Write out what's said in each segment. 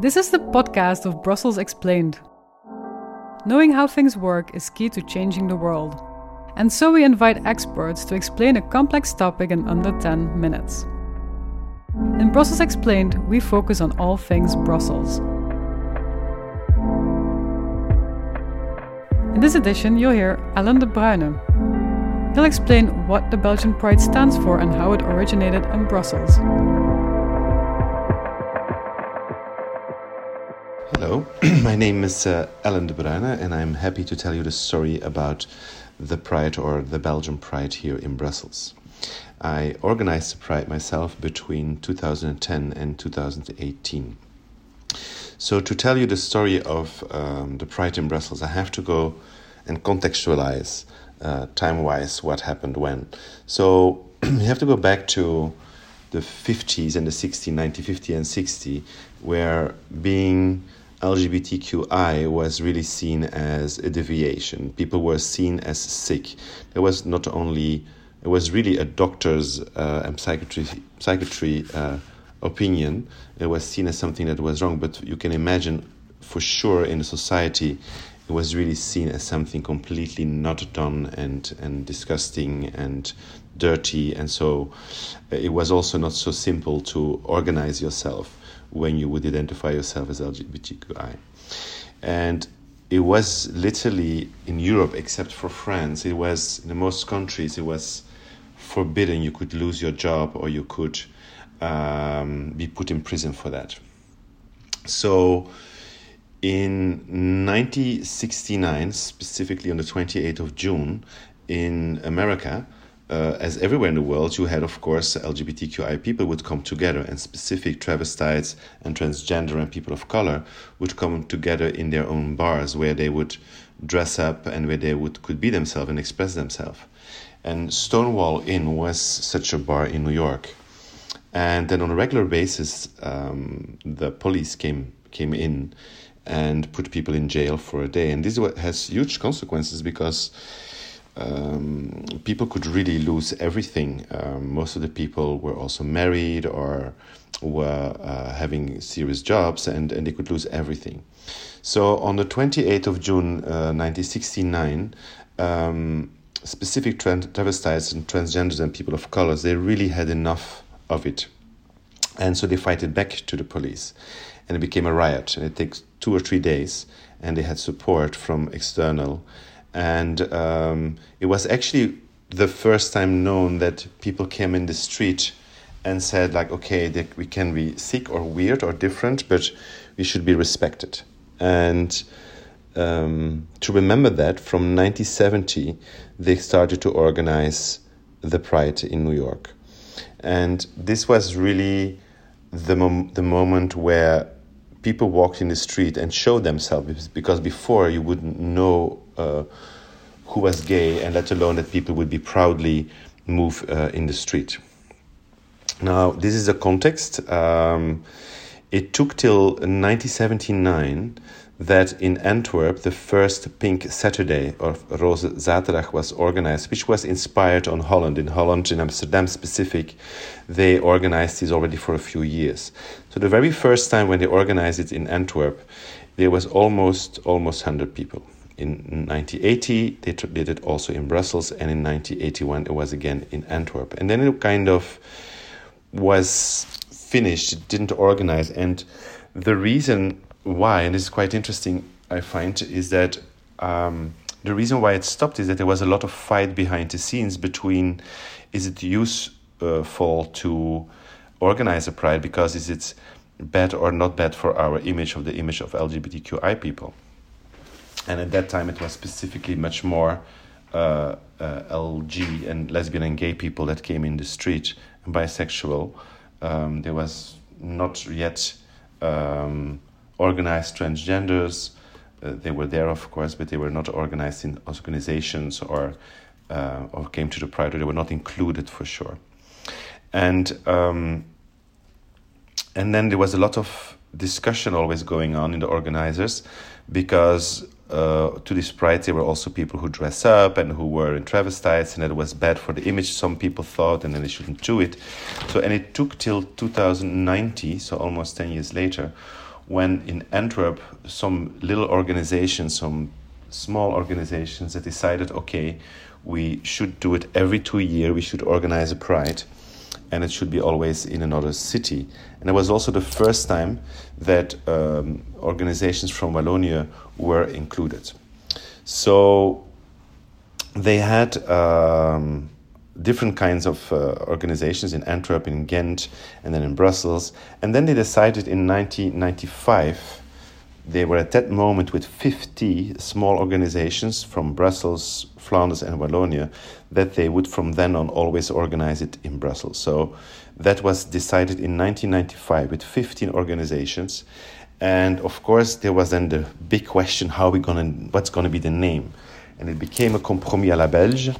This is the podcast of Brussels Explained. Knowing how things work is key to changing the world. And so we invite experts to explain a complex topic in under 10 minutes. In Brussels Explained, we focus on all things Brussels. In this edition, you'll hear Alain de Bruyne. He'll explain what the Belgian Pride stands for and how it originated in Brussels. My name is uh, Alain de Bruyne, and I'm happy to tell you the story about the Pride or the Belgian Pride here in Brussels. I organized the Pride myself between 2010 and 2018. So, to tell you the story of um, the Pride in Brussels, I have to go and contextualize uh, time wise what happened when. So, you have to go back to the 50s and the 60s, 1950 and 60, where being LGBTQI was really seen as a deviation. People were seen as sick. There was not only it was really a doctor's uh, and psychiatry psychiatry uh, opinion. It was seen as something that was wrong. But you can imagine, for sure, in society, it was really seen as something completely not done and and disgusting and dirty. And so, uh, it was also not so simple to organize yourself when you would identify yourself as LGBTQI. And it was literally in Europe, except for France, it was in most countries, it was forbidden. You could lose your job or you could um, be put in prison for that. So in 1969, specifically on the 28th of June, in America, uh, as everywhere in the world, you had, of course, LGBTQI people would come together, and specific travestites and transgender and people of color would come together in their own bars where they would dress up and where they would could be themselves and express themselves. And Stonewall Inn was such a bar in New York. And then on a regular basis, um, the police came came in and put people in jail for a day. And this has huge consequences because um, people could really lose everything. Um, most of the people were also married or were uh, having serious jobs, and, and they could lose everything. So on the 28th of June, uh, 1969, um, specific travestites and transgenders and people of colors, they really had enough of it. And so they fighted back to the police. And it became a riot. And it takes two or three days. And they had support from external and um, it was actually the first time known that people came in the street and said like okay we can be sick or weird or different but we should be respected. And um, to remember that from 1970 they started to organize the pride in new york. And this was really the, mom- the moment where people walked in the street and showed themselves because before you wouldn't know uh, who was gay and let alone that people would be proudly move uh, in the street. Now, this is a context. Um, it took till 1979 that in Antwerp the first Pink Saturday or Roze Zaterdag was organized, which was inspired on Holland. In Holland, in Amsterdam specific, they organized this already for a few years. So the very first time when they organized it in Antwerp, there was almost almost 100 people. In 1980, they did it also in Brussels, and in 1981, it was again in Antwerp. And then it kind of was finished, it didn't organize. And the reason why, and this is quite interesting, I find, is that um, the reason why it stopped is that there was a lot of fight behind the scenes between is it useful to organize a pride because is it bad or not bad for our image of the image of LGBTQI people. And at that time, it was specifically much more uh, uh, LG and lesbian and gay people that came in the street and bisexual. Um, there was not yet um, organized transgenders. Uh, they were there, of course, but they were not organized in organizations or uh, or came to the pride. They were not included for sure. And um, and then there was a lot of discussion always going on in the organizers because uh, to this pride there were also people who dress up and who were in travestites and it was bad for the image some people thought and then they shouldn't do it. So and it took till 2090 so almost 10 years later when in Antwerp, some little organizations, some small organizations that decided, okay, we should do it every two years, we should organize a pride, and it should be always in another city. And it was also the first time that um, organizations from Wallonia were included. So they had um, different kinds of uh, organizations in Antwerp, in Ghent, and then in Brussels. And then they decided in 1995 they were at that moment with 50 small organizations from Brussels, Flanders, and Wallonia that they would from then on always organize it in Brussels. So that was decided in 1995 with 15 organizations. And of course, there was then the big question how we gonna, what's going to be the name? And it became a compromis à la Belge.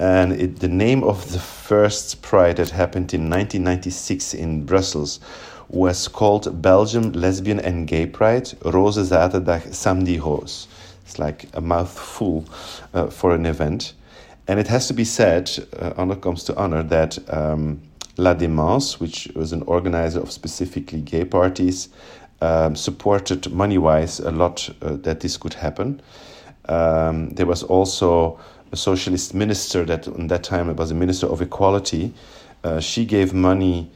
And it, the name of the first pride that happened in 1996 in Brussels was called Belgium Lesbian and Gay Pride, Roze Zaterdag Samedi Rose. It's like a mouthful uh, for an event. And it has to be said, uh, honor comes to honor, that um, La Démence, which was an organizer of specifically gay parties, um, supported money wise a lot uh, that this could happen. Um, there was also a socialist minister that, in that time, it was a minister of equality. Uh, she gave money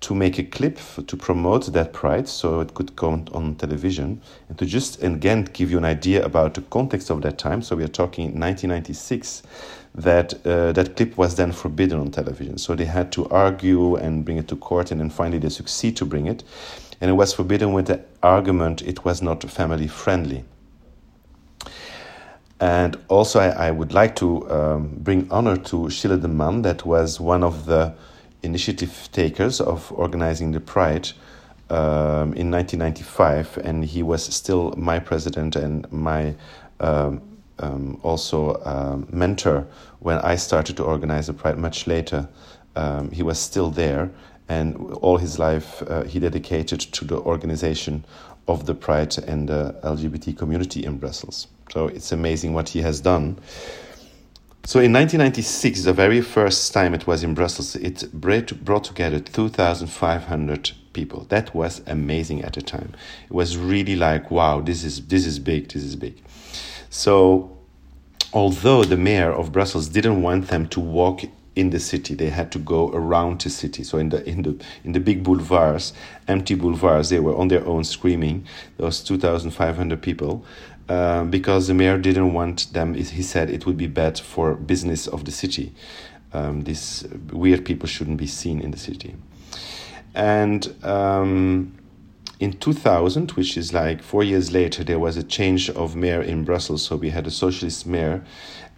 to make a clip to promote that pride so it could go on television and to just again give you an idea about the context of that time. So we are talking 1996 that uh, that clip was then forbidden on television. So they had to argue and bring it to court and then finally they succeed to bring it. And it was forbidden with the argument it was not family friendly. And also I, I would like to um, bring honor to Gilles de Man that was one of the initiative takers of organizing the Pride um, in 1995, and he was still my president and my um, um, also uh, mentor when I started to organize the Pride much later. Um, he was still there, and all his life uh, he dedicated to the organization of the Pride and the LGBT community in Brussels. So it's amazing what he has done. So in 1996, the very first time it was in Brussels, it brought together 2,500 people. That was amazing at the time. It was really like, wow, this is this is big, this is big. So, although the mayor of Brussels didn't want them to walk in the city, they had to go around the city. So in the in the in the big boulevards, empty boulevards, they were on their own screaming. Those 2,500 people. Um, because the mayor didn't want them. He said it would be bad for business of the city. Um, these weird people shouldn't be seen in the city. And um, in 2000, which is like four years later, there was a change of mayor in Brussels. So we had a socialist mayor,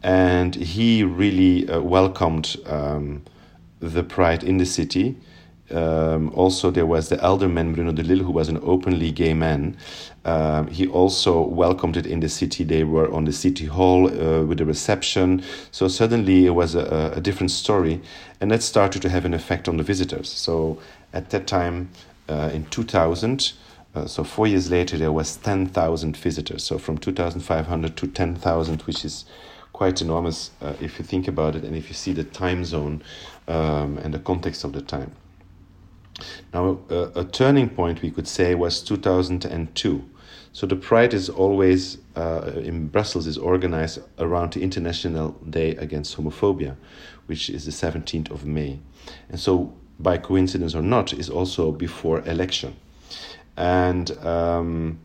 and he really uh, welcomed um, the pride in the city. Um, also, there was the alderman Bruno de Lille, who was an openly gay man. Um, he also welcomed it in the city. They were on the city hall uh, with a reception. So suddenly it was a, a, different story, and that started to have an effect on the visitors. So at that time, uh, in 2000, uh, so four years later, there was 10,000 visitors. So from 2,500 to 10,000, which is quite enormous uh, if you think about it and if you see the time zone um, and the context of the time. Now, a, turning point we could say was 2002. So the Pride is always uh, in Brussels is organized around the International Day Against Homophobia, which is the 17th of May, and so by coincidence or not, is also before election, and. Um,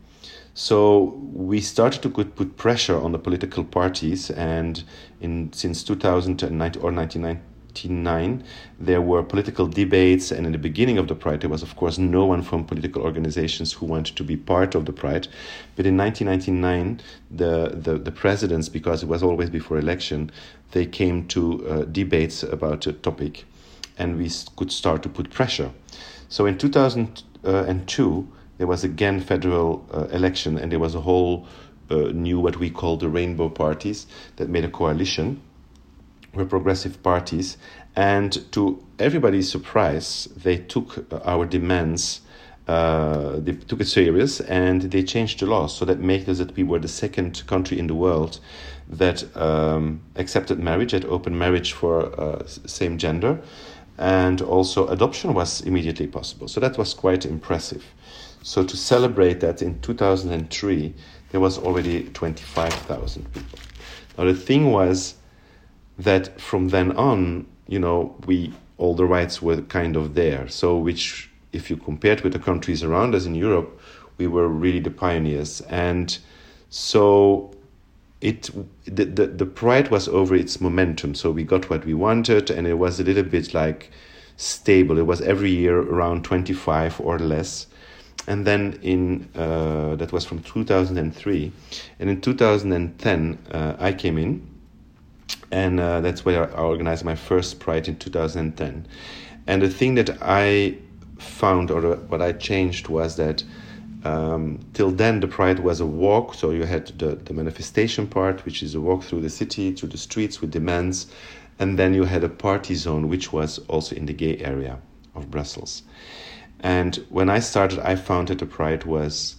so we started to put pressure on the political parties, and in since 2009 or 1990, 1999, there were political debates, and in the beginning of the Pride, there was, of course, no one from political organizations who wanted to be part of the Pride. But in 1999, the, the, the presidents, because it was always before election, they came to uh, debates about a topic, and we could start to put pressure. So in 2002, there was again federal uh, election, and there was a whole uh, new what we call the rainbow parties that made a coalition were progressive parties, and to everybody's surprise, they took uh, our demands. Uh, they took it serious and they changed the law so that made us that we were the second country in the world that um, accepted marriage, that open marriage for uh, same gender, and also adoption was immediately possible. So that was quite impressive. So to celebrate that in 2003, there was already 25,000 people. Now the thing was that from then on, you know, we all the rights were kind of there. So which, if you compared with the countries around us in Europe, we were really the pioneers. And so it the, the, the pride was over its momentum. So we got what we wanted, and it was a little bit like stable. It was every year around 25 or less and then in uh, that was from 2003 and in 2010 uh, i came in and uh, that's where i organized my first pride in 2010 and the thing that i found or what i changed was that um, till then the pride was a walk. So you had the, the manifestation part which is a walk through the city through the streets with demands. And then you had a party zone which was also in the gay area of brussels. And when I started, I found that the pride was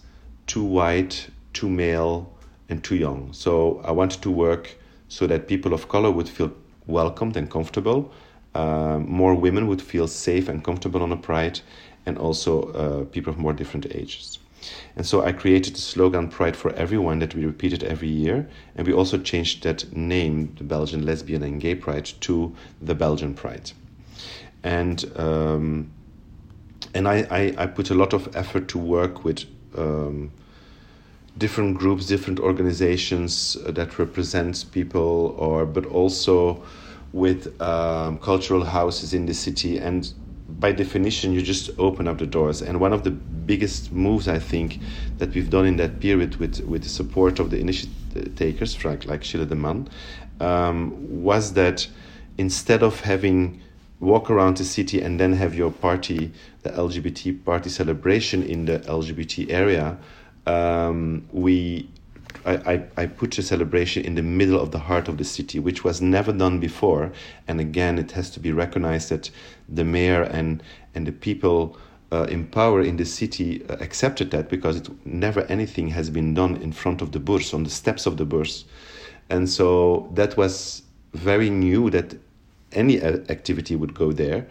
too white, too male, and too young. So I wanted to work so that people of color would feel welcomed and comfortable. Uh, more women would feel safe and comfortable on a pride, and also uh, people of more different ages. And so I created the slogan Pride for Everyone that we repeated every year. And we also changed that name, the Belgian Lesbian and Gay Pride, to the Belgian Pride. And um, and I, I, I, put a lot of effort to work with um, different groups, different organizations that represent people, or but also with um, cultural houses in the city. And by definition, you just open up the doors. And one of the biggest moves I think that we've done in that period, with with the support of the initiative takers, like like Gilles de Man, um, was that instead of having walk around the city and then have your party, the LGBT party celebration in the LGBT area, um, we I, I, put the celebration in the middle of the heart of the city, which was never done before. And again, it has to be recognized that the mayor and, and the people uh, in power in the city uh, accepted that because it, never anything has been done in front of the Bourse, on the steps of the Bourse. And so that was very new that any activity would go there.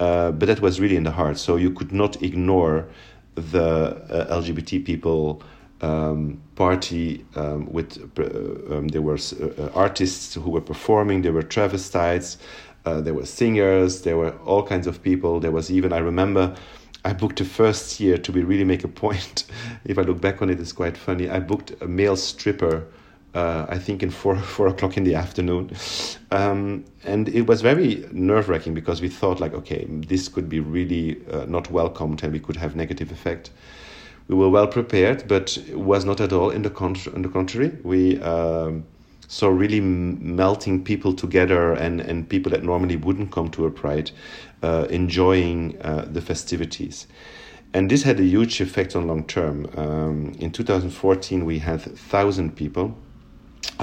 Uh, but that was really in the heart. So you could not ignore the uh, LGBT people um, party um, with uh, um, there were uh, artists who were performing. There were travestites. Uh, there were singers. There were all kinds of people. There was even I remember. I booked the first year to be really make a point. if I look back on it, it's quite funny. I booked a male stripper uh, I think in four four o'clock in the afternoon, um, and it was very nerve wracking because we thought like, okay, this could be really uh, not welcomed and we could have negative effect. We were well prepared, but it was not at all in the con- on the contrary. We um, saw really melting people together and and people that normally wouldn't come to a pride, uh, enjoying uh, the festivities. And this had a huge effect on long term. Um, in 2014, we had 1,000 people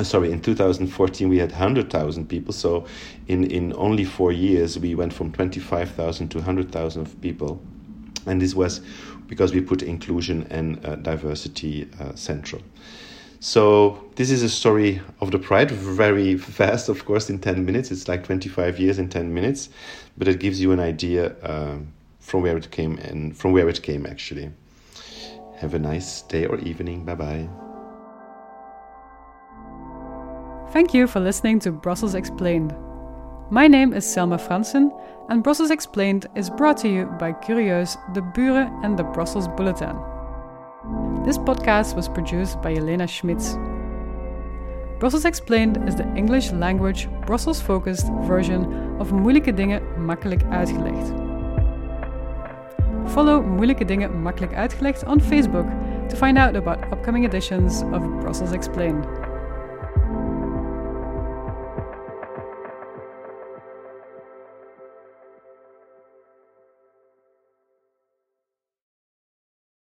sorry, in 2014 we had 100,000 people. So in, in only four years we went from 25,000 to 100,000 of people. And this was because we put inclusion and uh, diversity uh, central. So this is a story of the pride, very fast, of course, in 10 minutes. It's like 25 years in 10 minutes, but it gives you an idea um, from where it came and from where it came actually. Have a nice day or evening. Bye bye. Thank you for listening to Brussels Explained. My name is Selma Fransen, and Brussels Explained is brought to you by Curieus, De Buren, and the Brussels Bulletin. This podcast was produced by Elena Schmitz. Brussels Explained is the English language, Brussels focused version of Moeilijke Dingen Makkelijk Uitgelegd. Follow Moeilijke Dingen Makkelijk Uitgelegd on Facebook to find out about upcoming editions of Brussels Explained.